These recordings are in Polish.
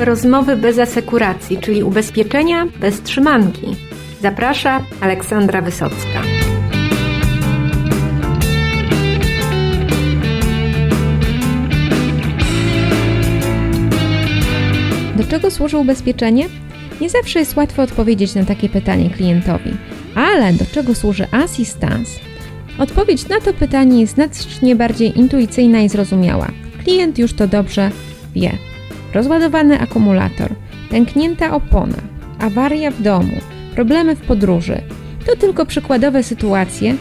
Rozmowy bez asekuracji, czyli ubezpieczenia bez trzymanki. Zaprasza Aleksandra Wysocka. Do czego służy ubezpieczenie? Nie zawsze jest łatwo odpowiedzieć na takie pytanie klientowi, ale do czego służy asystans? Odpowiedź na to pytanie jest znacznie bardziej intuicyjna i zrozumiała. Klient już to dobrze wie. Rozładowany akumulator, pęknięta opona, awaria w domu, problemy w podróży to tylko przykładowe sytuacje,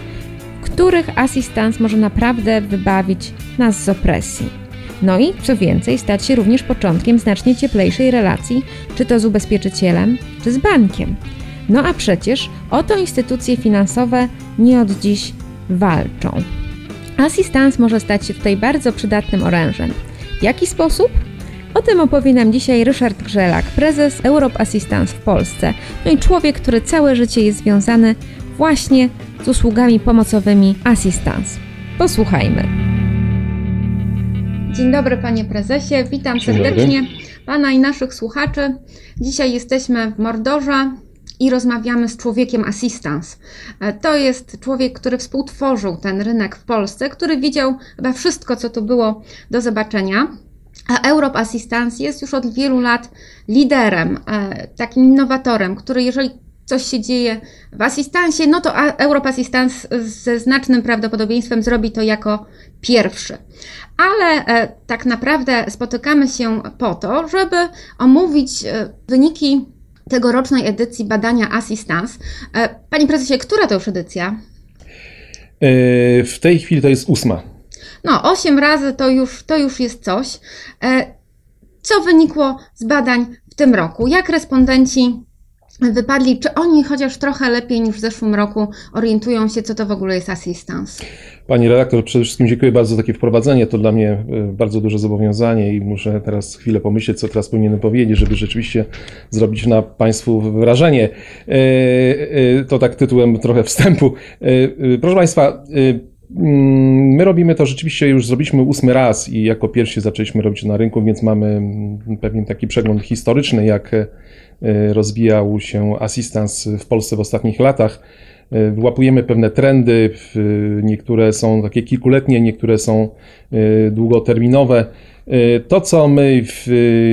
w których asystans może naprawdę wybawić nas z opresji. No i co więcej, stać się również początkiem znacznie cieplejszej relacji, czy to z ubezpieczycielem, czy z bankiem. No a przecież o to instytucje finansowe nie od dziś walczą. Asystans może stać się tutaj bardzo przydatnym orężem. W jaki sposób? O tym opowie nam dzisiaj Ryszard Grzelak, prezes Europe Assistance w Polsce, no i człowiek, który całe życie jest związany właśnie z usługami pomocowymi Assistance. Posłuchajmy. Dzień dobry panie prezesie, witam Dzień serdecznie pana i naszych słuchaczy. Dzisiaj jesteśmy w Mordorze i rozmawiamy z człowiekiem Assistance. E, To jest człowiek, który współtworzył ten rynek w Polsce, który widział chyba wszystko, co tu było do zobaczenia. A Europe Assistance jest już od wielu lat liderem, e, takim innowatorem, który jeżeli coś się dzieje w asystansie, no to Europe Assistance ze znacznym prawdopodobieństwem zrobi to jako pierwszy. Ale e, tak naprawdę spotykamy się po to, żeby omówić e, wyniki tegorocznej edycji badania Assistance. Panie prezesie, która to już edycja? W tej chwili to jest ósma. No, 8 razy to już, to już jest coś. E, Co wynikło z badań w tym roku? Jak respondenci wypadli? Czy oni chociaż trochę lepiej niż w zeszłym roku orientują się, co to w ogóle jest assistance? Pani redaktor, przede wszystkim dziękuję bardzo za takie wprowadzenie. To dla mnie e, bardzo duże zobowiązanie i muszę teraz chwilę pomyśleć, co teraz powinienem powiedzieć, żeby rzeczywiście zrobić na Państwu wrażenie. E, To tak tytułem trochę wstępu. Proszę Państwa, My robimy to rzeczywiście już zrobiliśmy ósmy raz i jako pierwsi zaczęliśmy robić na rynku, więc mamy mm, pewien taki przegląd historyczny, jak e, rozwijał się asystans w Polsce w ostatnich latach. E, Wyłapujemy pewne trendy, niektóre są takie kilkuletnie, niektóre są e, długoterminowe. To, co my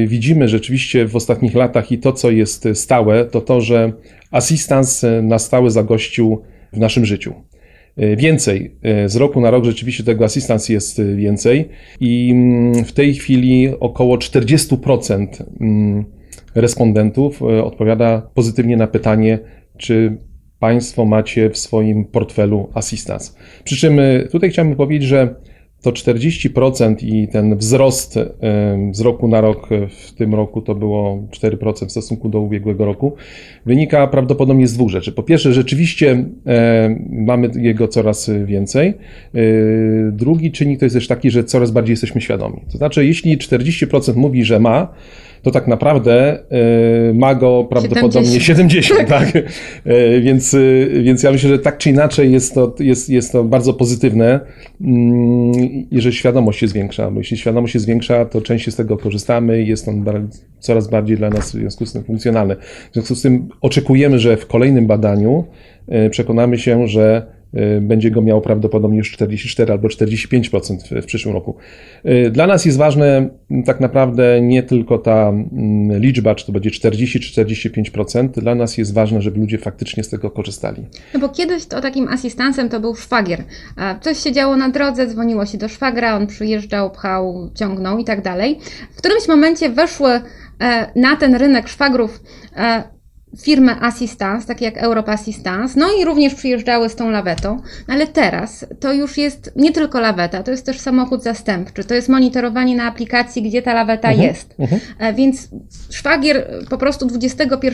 widzimy rzeczywiście w ostatnich latach i to, co jest stałe, to to, że asystans na stałe zagościł w naszym życiu. E, Więcej, e, z roku na rok rzeczywiście tego asystans jest e, więcej i mm, w tej chwili około 40% mm, respondentów odpowiada pozytywnie na pytanie, czy Państwo macie w swoim portfelu asystans. Przy czym tutaj chciałbym powiedzieć, że to 40% i ten wzrost z roku na rok, w tym roku to było 4% w stosunku do ubiegłego roku, wynika prawdopodobnie z dwóch rzeczy. Po pierwsze, rzeczywiście mamy jego coraz więcej. E, Drugi czynnik to jest też taki, że coraz bardziej jesteśmy świadomi. To znaczy, jeśli 40% mówi, że ma, to tak naprawdę e, ma go prawdopodobnie 70, tak? E, Więc, e, więc ja myślę, że tak czy inaczej jest to, jest, jest to bardzo pozytywne mm, i że świadomość się zwiększa, bo jeśli świadomość się zwiększa, to częściej z tego korzystamy i jest on coraz bardziej dla nas w związku z tym funkcjonalny. W związku z tym oczekujemy, że w kolejnym badaniu przekonamy się, że będzie go miał prawdopodobnie już 44 albo 45% w, w przyszłym roku. E, Dla nas jest ważne tak naprawdę nie tylko ta liczba, czy to będzie 40 czy 45%. Dla nas jest ważne, żeby ludzie faktycznie z tego korzystali. No bo kiedyś to takim asystansem to był szwagier. Coś się działo na drodze, dzwoniło się do szwagra, on przyjeżdżał, pchał, ciągnął i tak dalej. W którymś momencie weszły e, na ten rynek szwagrów e, firmy Assistance, takie jak Europe Assistance, no i również przyjeżdżały z tą lawetą, ale teraz to już jest nie tylko laweta, to jest też samochód zastępczy, to jest monitorowanie na aplikacji, gdzie ta laweta jest. Mhm. E, Więc szwagier po prostu XXI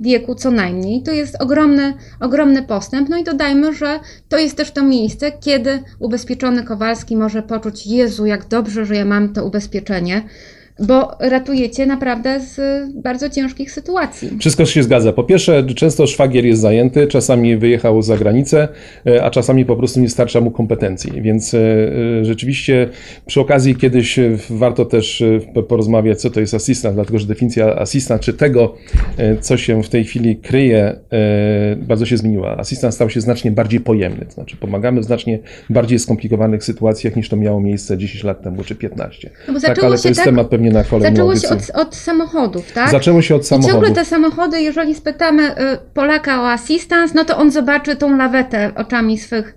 wieku co najmniej, to jest ogromny, ogromny postęp. No i dodajmy, że to jest też to miejsce, kiedy ubezpieczony Kowalski może poczuć, Jezu, jak dobrze, że ja mam to ubezpieczenie. Bo ratujecie naprawdę z bardzo ciężkich sytuacji. Wszystko się zgadza. Po pierwsze, często szwagier jest zajęty, czasami wyjechał za granicę, e, a czasami po prostu nie starcza mu kompetencji. Więc e, e, rzeczywiście przy okazji kiedyś warto też porozmawiać, co to jest asystent, dlatego że definicja asystent, czy tego, co się w tej chwili kryje, bardzo się zmieniła. Asystent stał się znacznie bardziej pojemny, to znaczy pomagamy w znacznie bardziej skomplikowanych sytuacjach niż to miało miejsce 10 lat temu czy 15. No tak, ale to jest tak, temat pewnie na kolejną Zaczęło się od, od, samochodów, tak? Zaczęło się od samochodów. I ciągle te samochody, jeżeli spytamy y, Polaka o assistance, no to on zobaczy tą lawetę oczami swych,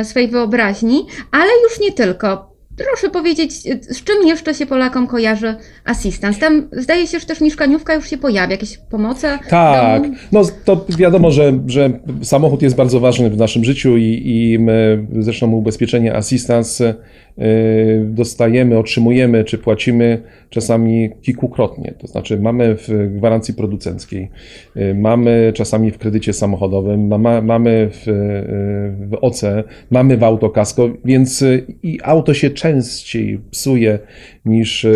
y, swej wyobraźni, ale już nie tylko. Proszę powiedzieć, z czym jeszcze się Polakom kojarzy asystans? Tam zdaje się, że też mieszkaniówka już się pojawia, jakieś pomoce? Tak, no to wiadomo, że, że samochód jest bardzo ważny w naszym życiu i, i my, zresztą ubezpieczenie asystans Y, dostajemy, otrzymujemy czy płacimy czasami kilkukrotnie. To znaczy mamy w gwarancji producenckiej, y, mamy czasami w kredycie samochodowym, mamy w, y, w OCE, mamy w autokasko, więc i auto się częściej psuje niż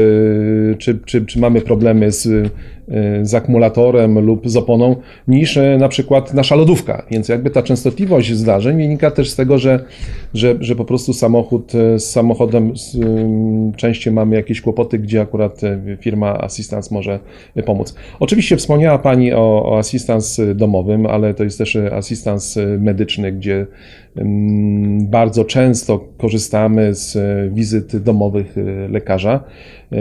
czy, czy, czy mamy problemy z z akumulatorem lub z oponą niż na przykład nasza lodówka. Więc jakby ta częstotliwość zdarzeń wynika też z tego, że, że, że po prostu samochód z samochodem częściej mamy jakieś kłopoty, gdzie akurat firma Assistance może pomóc. Oczywiście wspomniała Pani o, o asystans domowym, ale to jest też asystans medyczny, gdzie bardzo często korzystamy z wizyt domowych lekarza e,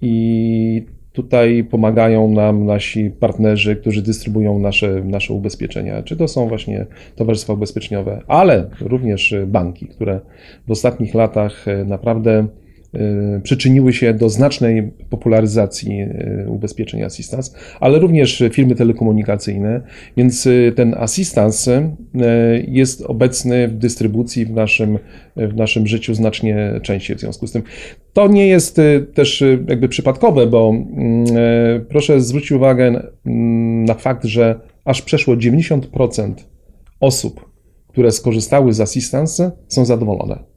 i Tutaj pomagają nam nasi partnerzy, którzy dystrybuują nasze, nasze ubezpieczenia. Czy to są właśnie towarzystwa ubezpieczeniowe, ale również banki, które w ostatnich latach e, naprawdę e, przyczyniły się do znacznej popularyzacji e, ubezpieczeń assistance, ale również firmy telekomunikacyjne, więc ten assistance jest obecny w dystrybucji w naszym, w naszym życiu znacznie częściej w związku z tym. To nie jest y, też y, jakby przypadkowe, bo mm, proszę zwrócić uwagę mm, na fakt, że aż przeszło 90% osób, które skorzystały z assistance, są zadowolone.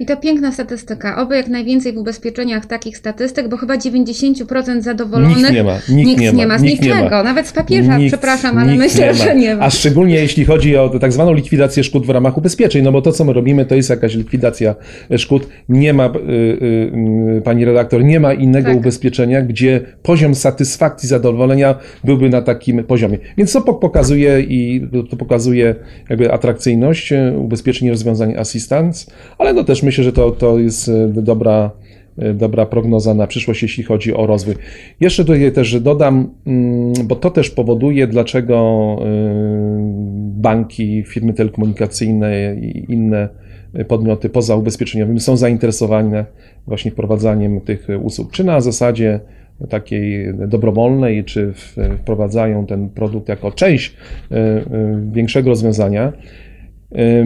I to piękna statystyka. Oby jak najwięcej w ubezpieczeniach takich statystyk, bo chyba 90% zadowolonych. Nikt nie ma. Nikt, nikt nie, ma, nie ma. Z nikt niczego. Nie ma. Nawet z papieża, nikt, przepraszam, ale myślę, nie że nie ma. A szczególnie jeśli chodzi o tak zwaną likwidację szkód w ramach ubezpieczeń, no bo to, co my robimy, to jest jakaś likwidacja szkód. Nie ma, y, y, y, pani redaktor, nie ma innego tak. ubezpieczenia, gdzie poziom satysfakcji, zadowolenia byłby na takim poziomie. Więc to pokazuje i to pokazuje jakby atrakcyjność ubezpieczeń i rozwiązań assistance, ale no też myślę, że to, to jest e, dobra, e, dobra prognoza na przyszłość, jeśli chodzi o rozwój. Jeszcze tutaj też dodam, mm, bo to też powoduje, dlaczego e, banki, firmy telekomunikacyjne i inne podmioty pozaubezpieczeniowymi są zainteresowane właśnie wprowadzaniem tych usług, czy na zasadzie takiej dobrowolnej, czy wprowadzają ten produkt jako część większego rozwiązania.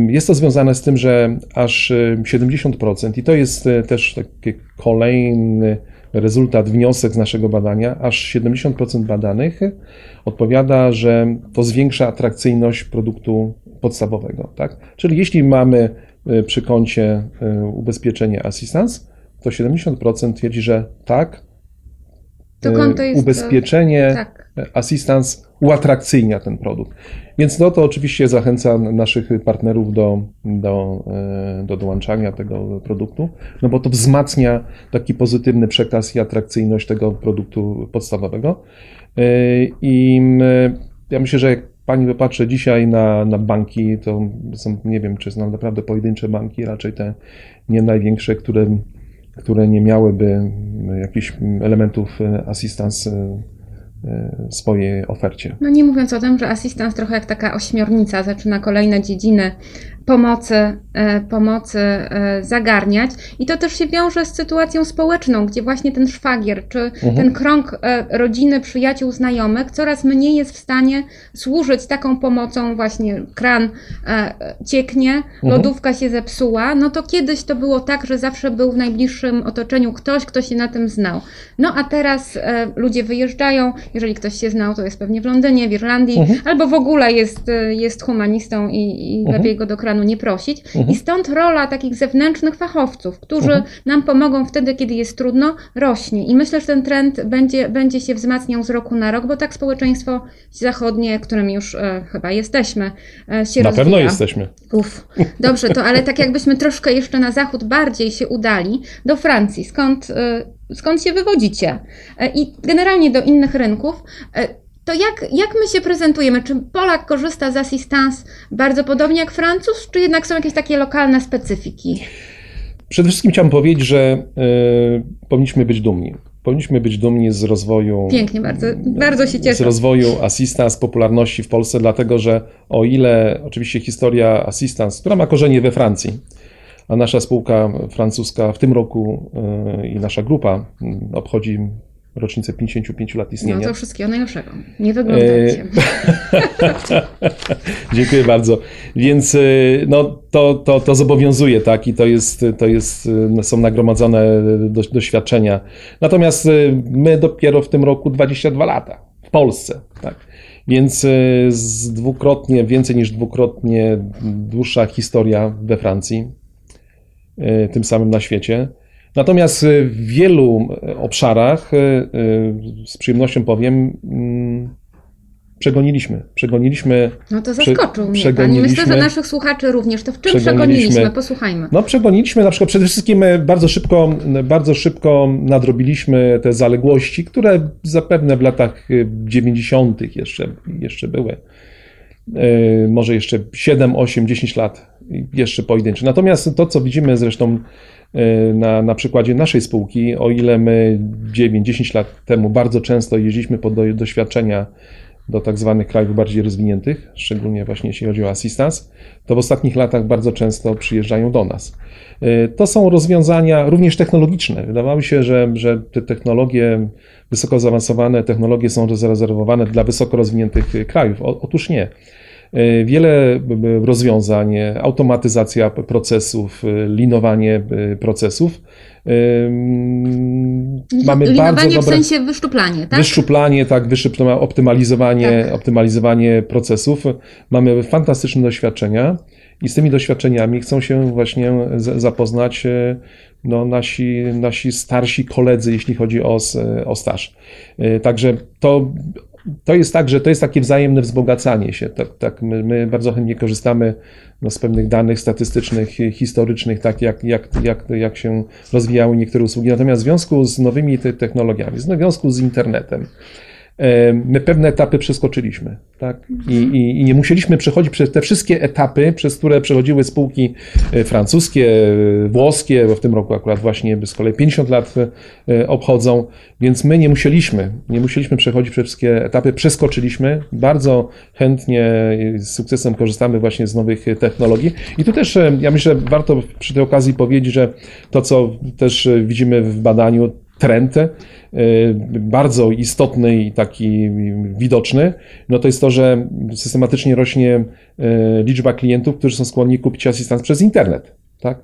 Jest to związane z tym, że aż 70%, i to jest e, też taki kolejny rezultat, wniosek z naszego badania, aż 70% badanych odpowiada, że to zwiększa atrakcyjność produktu podstawowego. Tak? Czyli jeśli mamy e, przy koncie e, ubezpieczenie Assistance, to 70% twierdzi, że tak, to konto jest ubezpieczenie tak. Assistance uatrakcyjnia ten produkt. Więc no to oczywiście zachęca naszych partnerów do, do, e, do dołączania tego produktu, no bo to wzmacnia taki pozytywny przekaz i atrakcyjność tego produktu podstawowego. E, I ja myślę, że jak pani wypatrzy dzisiaj na, na banki, to są, nie wiem, czy znam naprawdę pojedyncze banki, raczej te nie największe, które, które nie miałyby jakichś elementów e, assistance E, swojej ofercie. No nie mówiąc o tym, że asystent trochę jak taka ośmiornica zaczyna kolejne dziedziny pomocy, e, pomocy e, zagarniać. I to też się wiąże z sytuacją społeczną, gdzie właśnie ten szwagier, czy mhm. ten krąg rodziny, przyjaciół, znajomych coraz mniej jest w stanie służyć taką pomocą, właśnie kran cieknie, mhm. lodówka się zepsuła, no to kiedyś to było tak, że zawsze był w najbliższym otoczeniu ktoś, kto się na tym znał. No a teraz ludzie wyjeżdżają, jeżeli ktoś się znał, to jest pewnie w Londynie, w Irlandii, mhm. albo w ogóle jest, jest humanistą i, i lepiej go do kranu nie prosić. I stąd rola takich zewnętrznych fachowców, którzy nam pomogą wtedy, kiedy jest trudno, rośnie. I myślę, że ten trend będzie, będzie się wzmacniał z roku na rok, bo tak społeczeństwo zachodnie, którym już e, chyba jesteśmy, e, się Na rozwija. pewno jesteśmy. Uf, dobrze, to ale tak jakbyśmy troszkę jeszcze na zachód bardziej się udali, do Francji, skąd, y, skąd się wywodzicie E, i generalnie do innych rynków, e, to jak, jak my się prezentujemy? Czy Polak korzysta z assistance bardzo podobnie jak Francuz, czy jednak są jakieś takie lokalne specyfiki? Przede wszystkim chciałem powiedzieć, że y, powinniśmy być dumni. Powinniśmy być dumni z rozwoju Pięknie, bardzo, bardzo się z cieszę. rozwoju Assistance, popularności w Polsce, dlatego że o ile oczywiście historia Assistance, która ma korzenie we Francji, a nasza spółka francuska w tym roku y, i nasza grupa y, obchodzi rocznicę 55 lat No istnienia. to wszystkiego najlepszego. Nie wyglądacie. Dziękuję bardzo. Więc y, no, to, to, to zobowiązuje, tak, i to jest, to jest, y, są nagromadzone do, doświadczenia. Natomiast my dopiero w tym roku 22 lata w Polsce, tak. Więc z dwukrotnie, więcej niż dwukrotnie dłuższa historia we Francji, tym samym na świecie. Natomiast y, w wielu obszarach, y, y, z przyjemnością powiem, mm, przegoniliśmy. Przegoniliśmy No to Prze- zaskoczył mnie Pani. przegoniliśmy- Myślę, że naszych słuchaczy również. To w czym Przegoniliśmy- przegoniliśmy? Posłuchajmy. No przegoniliśmy na przykład przede wszystkim e, bardzo szybko, bardzo szybko nadrobiliśmy te zaległości, które zapewne w latach e, 90. jeszcze, jeszcze były. E, Może jeszcze 7, 8, 10 lat jeszcze pojedyncze. Natomiast to, co widzimy zresztą e, na, na przykładzie naszej spółki, o ile my 9-10 lat temu bardzo często jeździliśmy po do, doświadczenia do tak zwanych krajów bardziej rozwiniętych, szczególnie właśnie jeśli chodzi o assistance, to w ostatnich latach bardzo często przyjeżdżają do nas. Y, To są rozwiązania również technologiczne. Wydawało się, że, że te technologie, wysoko zaawansowane technologie są zarezerwowane dla wysoko rozwiniętych krajów. O- Otóż nie. Y, Wiele rozwiązań, automatyzacja procesów, y, linowanie y, procesów. Ym, Mamy bardzo Linowanie w dobre sensie wyszczuplanie, tak? Wyszczuplanie, tak, wyszczuplanie, optymalizowanie, Tak. optymalizowanie procesów. Mamy fantastyczne doświadczenia i z tymi doświadczeniami chcą się właśnie zapoznać e, no, nasi, nasi starsi koledzy, jeśli chodzi o, o staż. E, Także to, to jest tak, że to jest takie wzajemne wzbogacanie się. Tak, tak, my, my bardzo chętnie korzystamy no, z pewnych danych statystycznych, hi- historycznych, tak jak, jak, jak, jak się rozwijały niektóre usługi. Natomiast w związku z nowymi te technologiami, w związku z internetem, my pewne etapy przeskoczyliśmy. Tak? I, i, I nie musieliśmy przechodzić przez te wszystkie etapy, przez które przechodziły spółki e, francuskie, e, włoskie, bo w tym roku akurat właśnie z kolei 50 lat e, obchodzą, więc my nie musieliśmy, nie musieliśmy przechodzić przez wszystkie etapy, przeskoczyliśmy. Bardzo chętnie z sukcesem korzystamy właśnie z nowych technologii. I tu też ja myślę, warto przy tej okazji powiedzieć, że to, co też widzimy w badaniu, trend e, bardzo istotny i taki widoczny, no to jest to, że systematycznie rośnie e, liczba klientów, którzy są skłonni kupić asystans przez internet. Tak?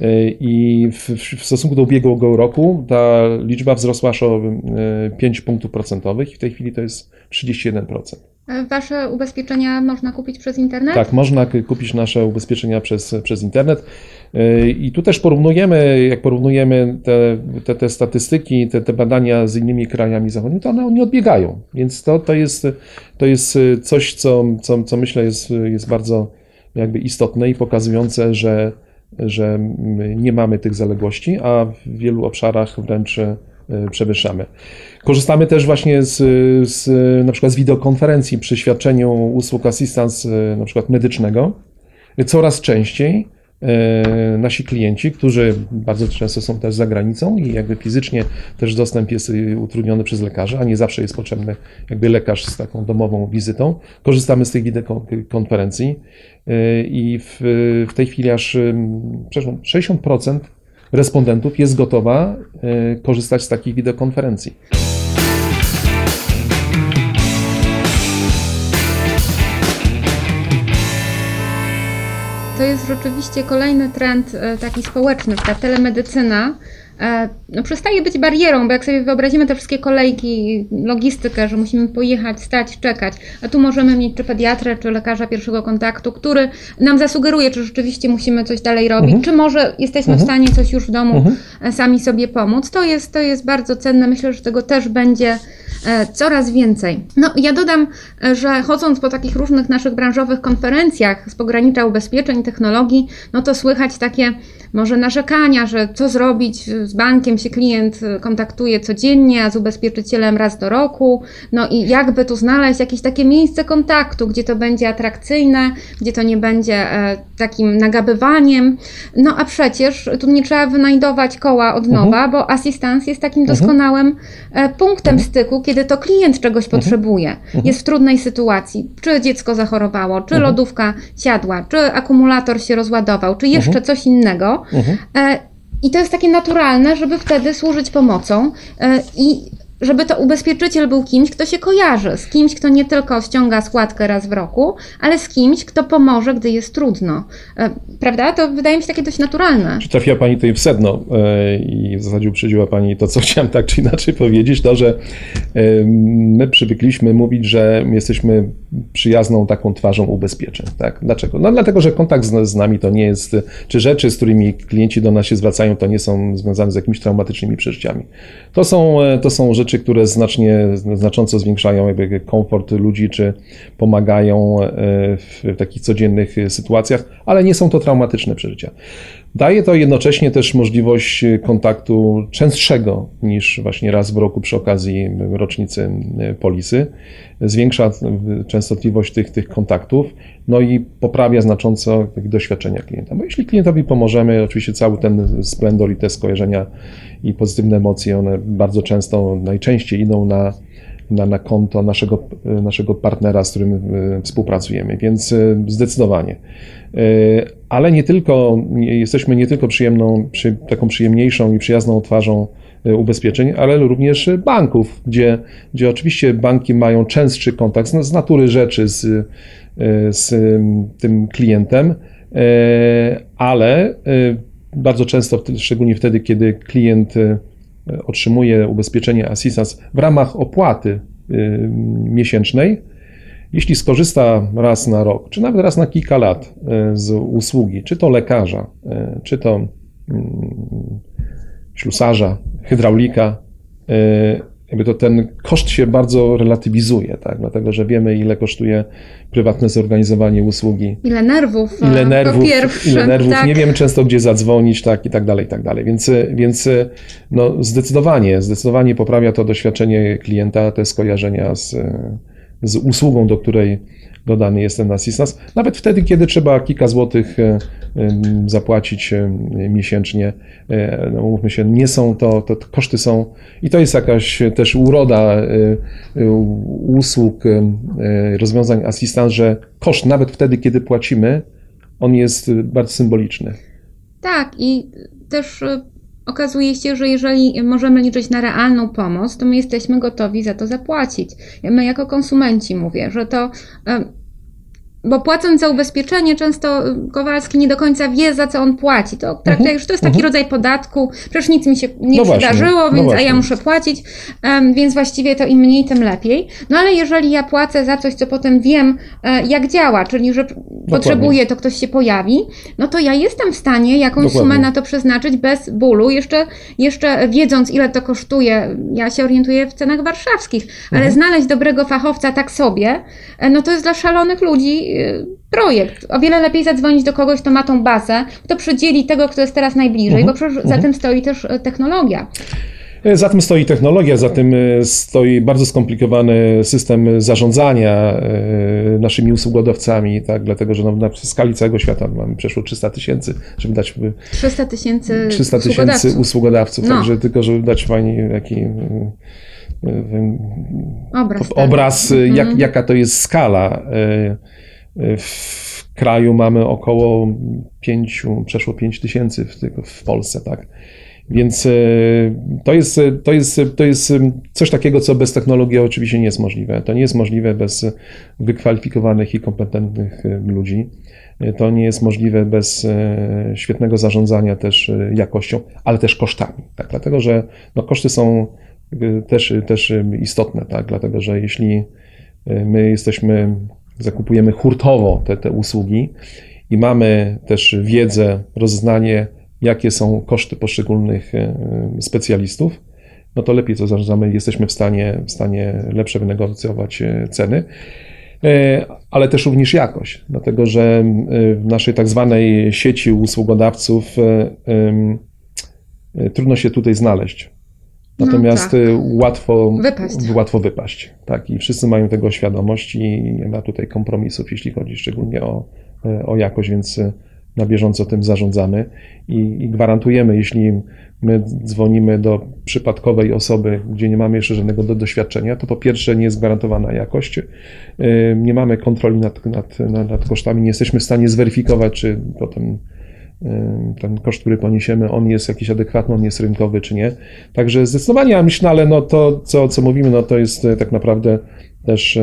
E, I w, w stosunku do ubiegłego roku ta liczba wzrosła aż o e, 5 punktów procentowych i w tej chwili to jest 31%. E, Wasze ubezpieczenia można kupić przez internet? Tak, można kupić nasze ubezpieczenia przez, przez internet. Yy, I tu też porównujemy, jak porównujemy te, te, te statystyki, te, te badania z innymi krajami zachodnimi, to one nie odbiegają. Więc to, to, jest, to jest coś, co, co, co myślę jest, jest bardzo jakby istotne i pokazujące, że, że my nie mamy tych zaległości, a w wielu obszarach wręcz przewyższamy. Korzystamy też właśnie z, z na przykład z wideokonferencji przy świadczeniu usług assistance e, na przykład medycznego. Coraz częściej e, nasi klienci, którzy bardzo często są też za granicą i jakby fizycznie też dostęp jest utrudniony przez lekarza, a nie zawsze jest potrzebny jakby lekarz z taką domową wizytą. Korzystamy z tych wideokonferencji i w, w tej chwili aż em, przepraszam, 60% respondentów jest gotowa korzystać z takich wideokonferencji. to jest rzeczywiście kolejny trend e, taki społeczny. Ta telemedycyna no, przestaje być barierą, bo jak sobie wyobrazimy te wszystkie kolejki, logistykę, że musimy pojechać, stać, czekać, a tu możemy mieć czy pediatrę, czy lekarza pierwszego kontaktu, który nam zasugeruje, czy rzeczywiście musimy coś dalej robić, Mhm. czy może jesteśmy w Mhm. stanie coś już w domu Mhm. e, sami sobie pomóc. To jest, to jest bardzo cenne. Myślę, że tego też będzie e, coraz więcej. No, ja dodam, e, że chodząc po takich różnych naszych branżowych konferencjach z pogranicza ubezpieczeń, technologii, no to słychać takie może narzekania, że co zrobić z bankiem się klient e, kontaktuje codziennie, a z ubezpieczycielem raz do roku. No i jakby tu znaleźć jakieś takie miejsce kontaktu, gdzie to będzie atrakcyjne, gdzie to nie będzie e, takim nagabywaniem. No a przecież tu nie trzeba wynajdować koła od nowa, bo asystans jest takim doskonałym e, punktem styku, kiedy to klient czegoś potrzebuje, jest w trudnej sytuacji, czy dziecko zachorowało, czy lodówka siadła, czy akumulator się rozładował, czy jeszcze coś innego. Mhm. E, I to jest takie naturalne, żeby wtedy służyć pomocą e, i żeby to ubezpieczyciel był kimś, kto się kojarzy, z kimś, kto nie tylko ściąga składkę raz w roku, ale z kimś, kto pomoże, gdy jest trudno. E, Prawda? To wydaje mi się takie dość naturalne. Czy trafiła Pani tutaj w sedno e, i w zasadzie uprzedziła Pani to, co chciałem tak czy inaczej powiedzieć, to, że e, my przywykliśmy mówić, że jesteśmy przyjazną taką twarzą ubezpieczeń. Tak? Dlaczego? No dlatego, że kontakt z, z nami to nie jest, czy rzeczy, z którymi klienci do nas się zwracają, to nie są związane z jakimiś traumatycznymi przeżyciami. To są, to są rzeczy, które znacznie, znacząco zwiększają jakby komfort ludzi, czy pomagają e, w, takich codziennych sytuacjach, ale nie są to traumatyczne przeżycia. Daje to jednocześnie też możliwość e, kontaktu częstszego niż właśnie raz w roku przy okazji rocznicy e, polisy. Zwiększa częstotliwość tych, tych kontaktów, no i poprawia znacząco doświadczenia klienta. Bo jeśli klientowi pomożemy, oczywiście cały ten splendor i te skojarzenia i pozytywne emocje, one bardzo często, najczęściej idą na, na, na konto naszego, naszego partnera, z którym współpracujemy, więc zdecydowanie. E, Ale nie tylko, jesteśmy nie tylko przyjemną, przy, taką przyjemniejszą i przyjazną twarzą e, ubezpieczeń, ale również banków, gdzie, gdzie oczywiście banki mają częstszy kontakt z, z natury rzeczy z, e, z em, tym klientem, e, ale e, bardzo często, szczególnie wtedy, kiedy klient e, otrzymuje ubezpieczenie Assistance w ramach opłaty miesięcznej, jeśli skorzysta raz na rok, czy nawet raz na kilka lat y, z usługi, czy to lekarza, y, czy to mm, ślusarza, hydraulika, y, jakby to ten koszt się bardzo relatywizuje, tak? dlatego że wiemy, ile kosztuje prywatne zorganizowanie usługi Ile nerwów, ile e, nerwów, po pierwsze. ile nerwów, tak. nie wiem często gdzie zadzwonić, tak i tak dalej, i tak dalej. Więc, więc no zdecydowanie, zdecydowanie poprawia to doświadczenie klienta, te skojarzenia z, z usługą, do której dodany jest ten asystans. Nawet wtedy, kiedy trzeba kilka złotych e, zapłacić e, miesięcznie, e, no mówmy się, nie są to, to koszty są i to jest jakaś też uroda usług, rozwiązań asystans, że koszt nawet wtedy, kiedy płacimy, on jest bardzo symboliczny. Tak, i też okazuje się, że jeżeli możemy liczyć na realną pomoc, to my jesteśmy gotowi za to zapłacić. My jako konsumenci mówię, że to. Bo płacąc za ubezpieczenie, często y, Kowalski nie do końca wie, za co on płaci. To traktuje, że to jest taki rodzaj podatku, przecież nic mi się nie No właśnie, przydarzyło, no więc, a właśnie. ja muszę płacić, em, więc właściwie to im mniej, tym lepiej. No ale jeżeli ja płacę za coś, co potem wiem, e, jak działa, czyli że potrzebuję, to ktoś się pojawi, no to ja jestem w stanie jakąś Dokładnie. sumę na to przeznaczyć bez bólu, jeszcze, jeszcze wiedząc, ile to kosztuje. Ja się orientuję w cenach warszawskich, ale Mhm. znaleźć dobrego fachowca tak sobie, e, no to jest dla szalonych ludzi projekt. O wiele lepiej zadzwonić do kogoś, kto ma tą bazę, kto przydzieli tego, kto jest teraz najbliżej, Mhm. bo przecież za Mhm. tym stoi też e, technologia. Za tym stoi technologia, za tym e, stoi bardzo skomplikowany system zarządzania e, naszymi usługodawcami, tak, dlatego że no, na skali całego świata mamy przeszło 300 tysięcy, żeby dać e, 300 tysięcy 300 tysięcy usługodawców. No. także tylko, żeby dać Pani taki e, e, Obraz. tak. obraz, e, jak, Mhm. jaka to jest skala. E, w kraju mamy około 5, przeszło 5 tysięcy w, w Polsce, tak. Więc to jest, to, jest, to jest coś takiego, co bez technologii oczywiście nie jest możliwe. To nie jest możliwe bez wykwalifikowanych i kompetentnych ludzi. To nie jest możliwe bez świetnego zarządzania też jakością, ale też kosztami. Tak? Dlatego, że no, koszty są też, też istotne, tak? dlatego że jeśli my jesteśmy, zakupujemy hurtowo te, te usługi i mamy też wiedzę, rozeznanie, jakie są koszty poszczególnych e, specjalistów, no to lepiej to zarządzamy, jesteśmy w stanie, w stanie lepsze wynegocjować e, ceny, e, ale też również jakość, dlatego że w naszej tak zwanej sieci usługodawców trudno się tutaj znaleźć. Natomiast no tak. łatwo, wypaść. łatwo wypaść. Tak, i wszyscy mają tego świadomość i nie ma tutaj kompromisów, jeśli chodzi szczególnie o, o jakość, więc na bieżąco tym zarządzamy i, i, gwarantujemy, jeśli my dzwonimy do przypadkowej osoby, gdzie nie mamy jeszcze żadnego do, doświadczenia, to po pierwsze nie jest gwarantowana jakość, nie mamy kontroli nad, nad, nad kosztami, nie jesteśmy w stanie zweryfikować, czy potem ten koszt, który poniesiemy, on jest jakiś adekwatny, on jest rynkowy, czy nie. Także zdecydowanie, ja myślę, ale no to, co, co mówimy, no to jest e, tak naprawdę też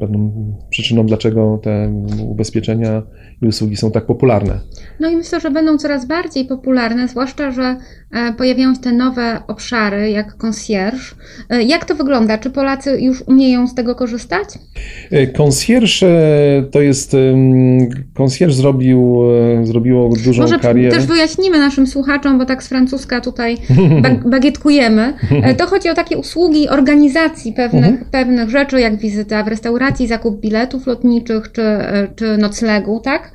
pewną przyczyną, dlaczego te ubezpieczenia i usługi są tak popularne. No i myślę, że będą coraz bardziej popularne, zwłaszcza, że e, pojawiają się te nowe obszary, jak concierge. E, jak to wygląda? Czy Polacy już umieją z tego korzystać? E, concierge to jest, concierge zrobił, zrobiło dużą Może karierę. też wyjaśnimy naszym słuchaczom, bo tak z francuska tutaj bagietkujemy. To chodzi o takie usługi organizacji pewnych, mhm. pewnych rzeczy, jak wizyta w restauracji, zakup biletów lotniczych czy, czy noclegu, tak?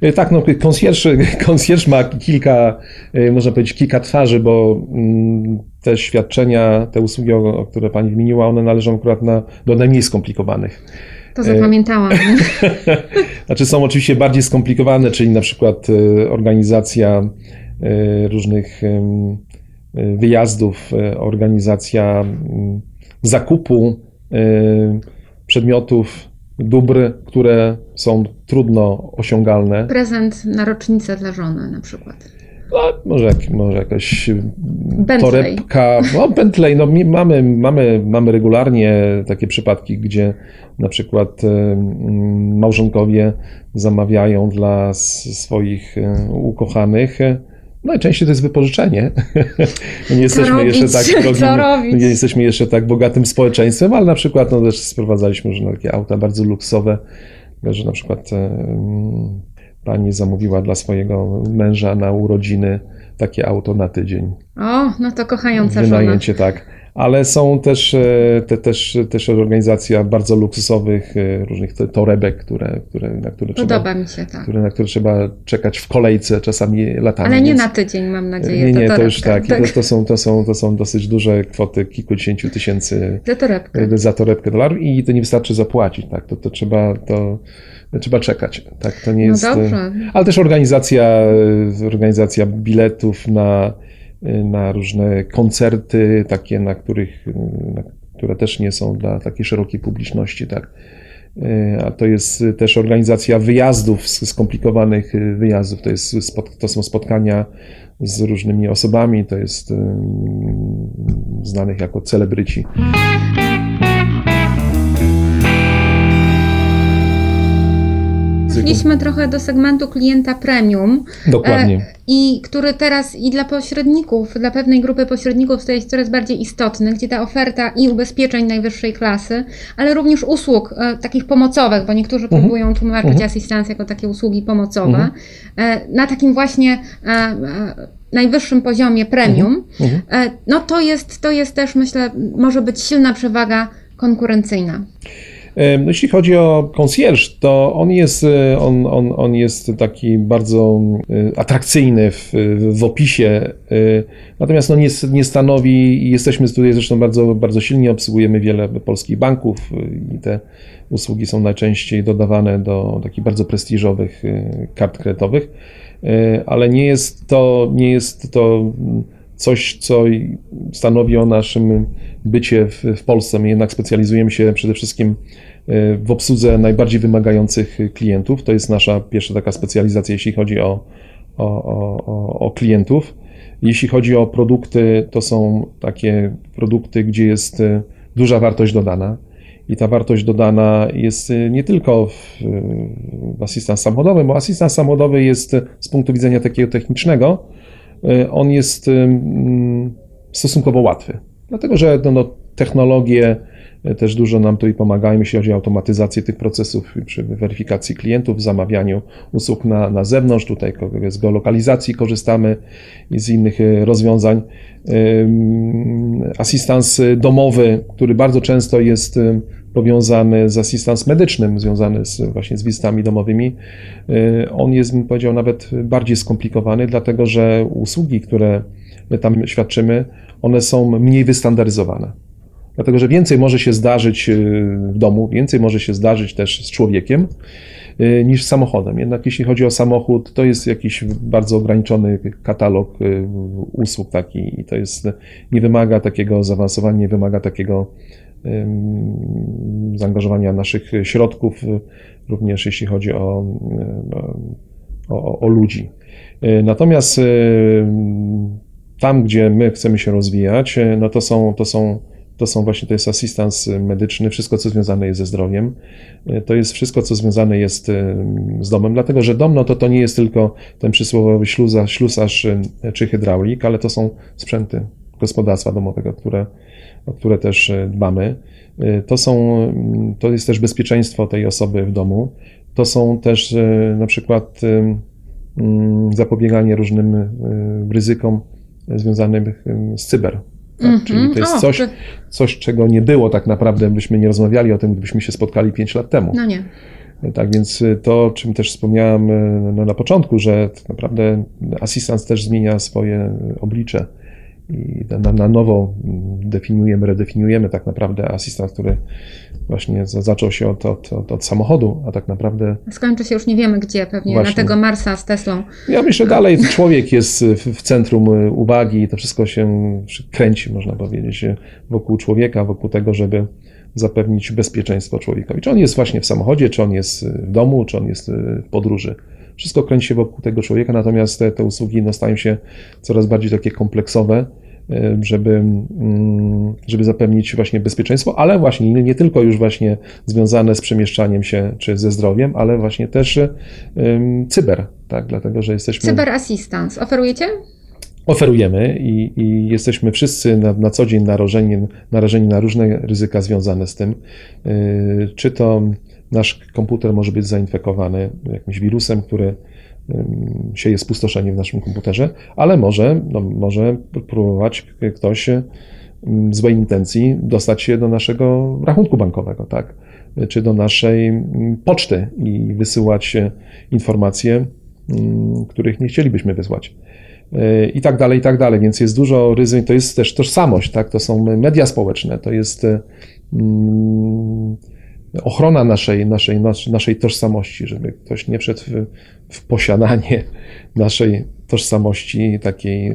Tak? Tak, no concierge, concierge ma kilka, e, można powiedzieć, kilka twarzy, bo mm, te świadczenia, te usługi, o które Pani wymieniła, one należą akurat na, do najmniej skomplikowanych. To zapamiętałam. znaczy są oczywiście bardziej skomplikowane, czyli na przykład e, organizacja różnych wyjazdów, organizacja mm, zakupu przedmiotów dóbr, które są trudno osiągalne. Prezent na rocznicę dla żony na przykład. No, może, może jakaś Bentley. torebka. No, Bentley, no, mamy, mamy, mamy regularnie takie przypadki, gdzie na przykład małżonkowie zamawiają dla swoich ukochanych Najczęściej to jest wypożyczenie. nie jesteśmy jeszcze tak drogim, nie jesteśmy jeszcze tak bogatym społeczeństwem, ale na przykład no, też sprowadzaliśmy już takie auta bardzo luksusowe, że na przykład pani zamówiła dla swojego męża na urodziny takie auto na tydzień. O, no to kochająca Wynajęcie, żona. tak ale są też, e, te, też, też organizacja bardzo luksusowych e, różnych torebek, które, które, na które Podoba trzeba, mi się, tak. które, na które trzeba czekać w kolejce czasami latami. Ale nie więc... na tydzień, mam nadzieję. Nie, nie, to, to już tak. tak. To, to, są, to, są, to są dosyć duże kwoty, kilkudziesięciu tysięcy za torebkę, za torebkę dolarów i to nie wystarczy zapłacić, tak, to, to trzeba to trzeba czekać. Tak, to nie no jest. Dobrze. Ale też organizacja, organizacja biletów na na różne koncerty, takie, na których, na, które też nie są dla takiej szerokiej publiczności, tak. A to jest też organizacja wyjazdów, skomplikowanych wyjazdów. To, jest, to są spotkania z różnymi osobami, to jest znanych jako celebryci. Przeszliśmy trochę do segmentu klienta premium. Dokładnie. E, I który teraz i dla pośredników, dla pewnej grupy pośredników staje się coraz bardziej istotny, gdzie ta oferta i ubezpieczeń najwyższej klasy, ale również usług e, takich pomocowych, bo niektórzy mhm. próbują tłumaczyć mhm. asystancję jako takie usługi pomocowe, mhm. e, na takim właśnie najwyższym poziomie premium, mhm. No to jest, to jest też myślę, może być silna przewaga konkurencyjna. No, jeśli chodzi o concierge, to on jest, e, on, on, on jest taki bardzo e, atrakcyjny w, w opisie, e, natomiast no nie, nie stanowi, jesteśmy tutaj zresztą bardzo, bardzo silnie, obsługujemy wiele polskich banków i te usługi są najczęściej dodawane do takich bardzo prestiżowych kart kredytowych, ale nie jest to, nie jest to coś, co stanowi o naszym bycie w, w Polsce. My jednak specjalizujemy się przede wszystkim w obsłudze najbardziej wymagających klientów. To jest nasza pierwsza taka specjalizacja, jeśli chodzi o, o, o, o klientów. Jeśli chodzi o produkty, to są takie produkty, gdzie jest duża wartość dodana. I ta wartość dodana jest nie tylko w, w asystans samochodowym, bo asystans samochodowy jest z punktu widzenia takiego technicznego, on jest stosunkowo łatwy. Dlatego, że no, no, technologie też dużo nam tutaj pomagają, jeśli chodzi o automatyzację tych procesów przy weryfikacji klientów, w zamawianiu usług na, na zewnątrz. Tutaj z geolokalizacji korzystamy i z innych e, rozwiązań. Asystans domowy, który bardzo często jest powiązany z asystans medycznym, związany z, właśnie z wizytami domowymi, e, on jest, bym powiedział, nawet bardziej skomplikowany, dlatego że usługi, które my tam świadczymy, one są mniej wystandaryzowane. Dlatego, że więcej może się zdarzyć y, w domu, więcej może się zdarzyć też z człowiekiem y, niż z samochodem. Jednak jeśli chodzi o samochód, to jest jakiś bardzo ograniczony katalog y, usług taki i to jest, nie wymaga takiego zaawansowania, nie wymaga takiego zaangażowania naszych środków, również jeśli chodzi o, o, o ludzi. Natomiast tam, gdzie my chcemy się rozwijać, no to są, to są to są właśnie, to jest asystans medyczny, wszystko co związane jest ze zdrowiem, to jest wszystko co związane jest z domem, dlatego że dom no to, to nie jest tylko ten przysłowiowy śluza, ślusarz czy hydraulik, ale to są sprzęty gospodarstwa domowego, które, o które też dbamy. To, są, to jest też bezpieczeństwo tej osoby w domu, to są też na przykład zapobieganie różnym ryzykom związanym z cyber tak? Mm -hmm. Czyli to jest o, coś, coś, czego nie było tak naprawdę, byśmy nie rozmawiali o tym, gdybyśmy się spotkali 5 lat temu. No nie. Tak więc to, o czym też wspomniałem e, no, na początku, że tak naprawdę asystans też zmienia swoje oblicze i na, na nowo definiujemy, redefiniujemy tak naprawdę asystent, który właśnie zaczął się od, od, od, od, samochodu, a tak naprawdę... Skończy się już nie wiemy gdzie, pewnie właśnie. na tego Marsa z Teslą. Ja myślę dalej, człowiek jest w centrum uwagi i to wszystko się kręci, można powiedzieć, wokół człowieka, wokół tego, żeby zapewnić bezpieczeństwo człowiekowi. Czy on jest właśnie w samochodzie, czy on jest w domu, czy on jest w podróży. Wszystko kręci się wokół tego człowieka, natomiast te, te usługi no, stają się coraz bardziej takie kompleksowe żeby, mm, żeby zapewnić właśnie bezpieczeństwo, ale właśnie nie tylko już właśnie związane z przemieszczaniem się czy ze zdrowiem, ale właśnie też cyber, tak, dlatego że jesteśmy... Cyber assistance oferujecie? Oferujemy i, i jesteśmy wszyscy na, na co dzień narażeni, narażeni na różne ryzyka związane z tym. E, czy to nasz komputer może być zainfekowany jakimś wirusem, który sieje spustoszenie w naszym komputerze, ale może, no, może próbować ktoś złej intencji dostać się do naszego rachunku bankowego, tak? czy do naszej poczty i wysyłać informacje, których nie chcielibyśmy wysłać. I tak dalej, i tak dalej. Więc jest dużo ryzyk. To jest też tożsamość, tak? To są media społeczne, to jest ochrona naszej, naszej, naszej tożsamości, żeby ktoś nie wszedł w, w posiadanie naszej tożsamości takiej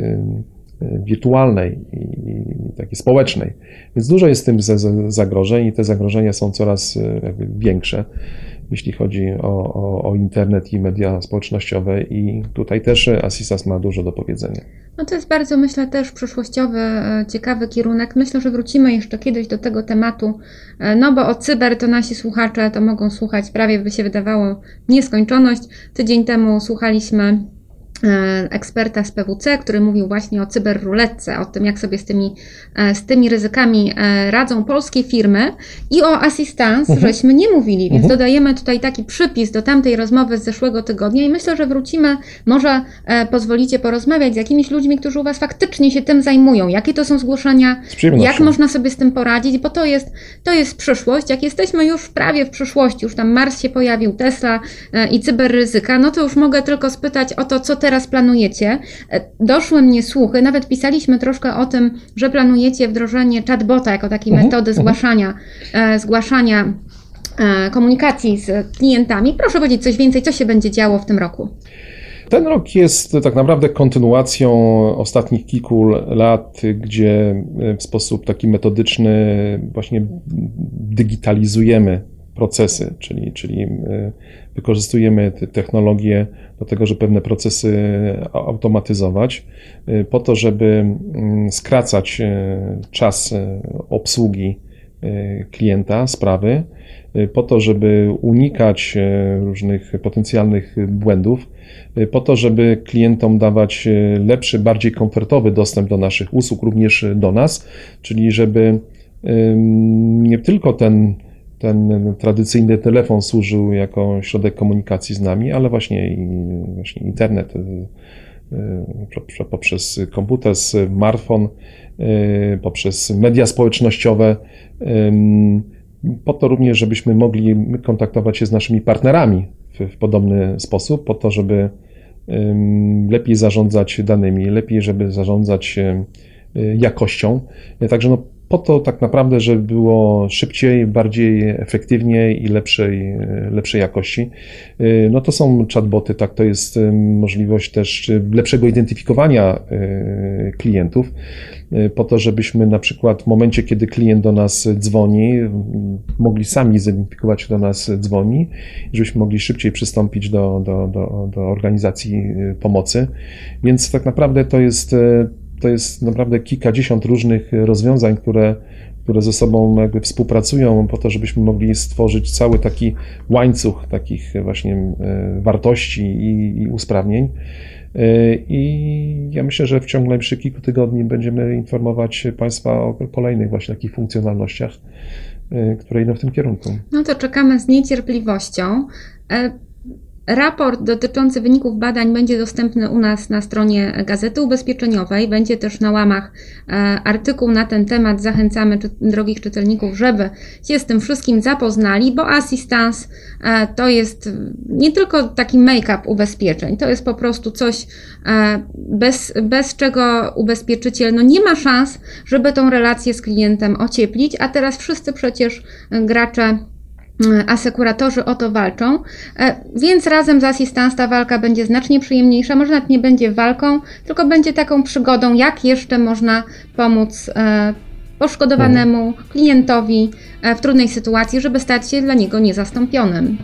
wirtualnej i takiej społecznej. Więc dużo jest w tym zagrożeń i te zagrożenia są coraz e, większe jeśli chodzi o, o, o, internet i media społecznościowe i tutaj też Assistas ma dużo do powiedzenia. No to jest bardzo, myślę, też przyszłościowy, e, ciekawy kierunek. Myślę, że wrócimy jeszcze kiedyś do tego tematu, e, no bo o cyber to nasi słuchacze to mogą słuchać prawie by się wydawało nieskończoność. Tydzień temu słuchaliśmy eksperta z PWC, który mówił właśnie o cyberruletce, o tym, jak sobie z tymi, e, z tymi ryzykami e, radzą polskie firmy i o assistance, uh mhm. -huh. żeśmy nie mówili, więc uh mhm. -huh. dodajemy tutaj taki przypis do tamtej rozmowy z zeszłego tygodnia i myślę, że wrócimy, może pozwolicie porozmawiać z jakimiś ludźmi, którzy u Was faktycznie się tym zajmują, jakie to są zgłoszenia, jak można sobie z tym poradzić, bo to jest, to jest przyszłość, jak jesteśmy już prawie w przyszłości, już tam Mars się pojawił, Tesla i cyberryzyka, no to już mogę tylko spytać o to, co teraz teraz planujecie. E, doszły mnie słuchy, nawet pisaliśmy troszkę o tym, że planujecie wdrożenie chatbota jako takiej mhm, metody mhm. zgłaszania, e, zgłaszania e, komunikacji z klientami. Proszę powiedzieć coś więcej, co się będzie działo w tym roku. Ten rok jest tak naprawdę kontynuacją ostatnich kilku lat, gdzie w sposób taki metodyczny właśnie digitalizujemy procesy, czyli, czyli wykorzystujemy te technologie do tego, żeby pewne procesy automatyzować, po to, żeby mm, skracać czas obsługi klienta, sprawy, po to, żeby unikać różnych potencjalnych błędów, po to, żeby klientom dawać lepszy, bardziej komfortowy dostęp do naszych usług, również do nas, czyli żeby nie tylko ten, ten tradycyjny telefon służył jako środek komunikacji z nami, ale właśnie, właśnie internet y, y, poprzez komputer, smartfon, y, poprzez media społecznościowe, po to również, żebyśmy mogli kontaktować się z naszymi partnerami w, w podobny sposób, po to, żeby lepiej zarządzać danymi, lepiej, żeby zarządzać jakością. Także no, po to tak naprawdę, żeby było szybciej, bardziej efektywnie i lepszej, lepszej jakości. Y, no to są chatboty, tak, to jest y, możliwość też lepszego identyfikowania y, klientów, po to, żebyśmy na przykład w momencie, kiedy klient do nas dzwoni, mogli sami zidentyfikować, kto do nas dzwoni, żebyśmy mogli szybciej przystąpić do, do, do, do organizacji pomocy. Więc tak naprawdę to jest to jest naprawdę kilkadziesiąt różnych rozwiązań, które, które ze sobą jakby współpracują po to, żebyśmy mogli stworzyć cały taki łańcuch takich właśnie e, wartości i, i usprawnień. E, I ja myślę, że w ciągu najbliższych kilku tygodni będziemy informować Państwa o kolejnych właśnie takich funkcjonalnościach, e, które idą w tym kierunku. No to czekamy z niecierpliwością. Raport dotyczący wyników badań będzie dostępny u nas na stronie Gazety Ubezpieczeniowej. Będzie też na łamach e, artykuł na ten temat. Zachęcamy drogich czytelników, żeby się z tym wszystkim zapoznali, bo assistance e, to jest nie tylko taki make-up ubezpieczeń, to jest po prostu coś, e, bez, bez czego ubezpieczyciel no nie ma szans, żeby tą relację z klientem ocieplić, a teraz wszyscy przecież gracze asekuratorzy o to walczą, e, więc razem z Assistance ta walka będzie znacznie przyjemniejsza, może nawet nie będzie walką, tylko będzie taką przygodą, jak jeszcze można pomóc e, poszkodowanemu klientowi w trudnej sytuacji, żeby stać się dla niego niezastąpionym.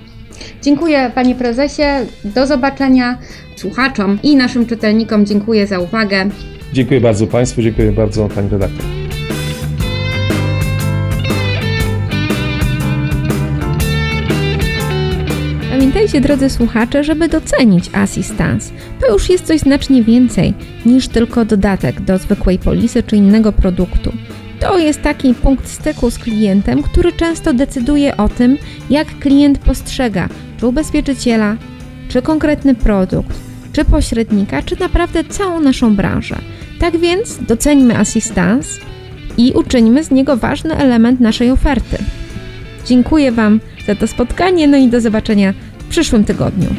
Dziękuję Panie Prezesie, do zobaczenia słuchaczom i naszym czytelnikom. Dziękuję za uwagę. Dziękuję bardzo Państwu, dziękuję bardzo Pani redaktor. Pamiętajcie, drodzy słuchacze, żeby docenić Assistance. To już jest coś znacznie więcej niż tylko dodatek do zwykłej polisy czy innego produktu. To jest taki punkt styku z klientem, który często decyduje o tym, jak klient postrzega czy ubezpieczyciela, czy konkretny produkt, czy pośrednika, czy naprawdę całą naszą branżę. Tak więc doceńmy Assistance i uczyńmy z niego ważny element naszej oferty. Dziękuję Wam za to spotkanie, no i do zobaczenia przyszłym tygodniu.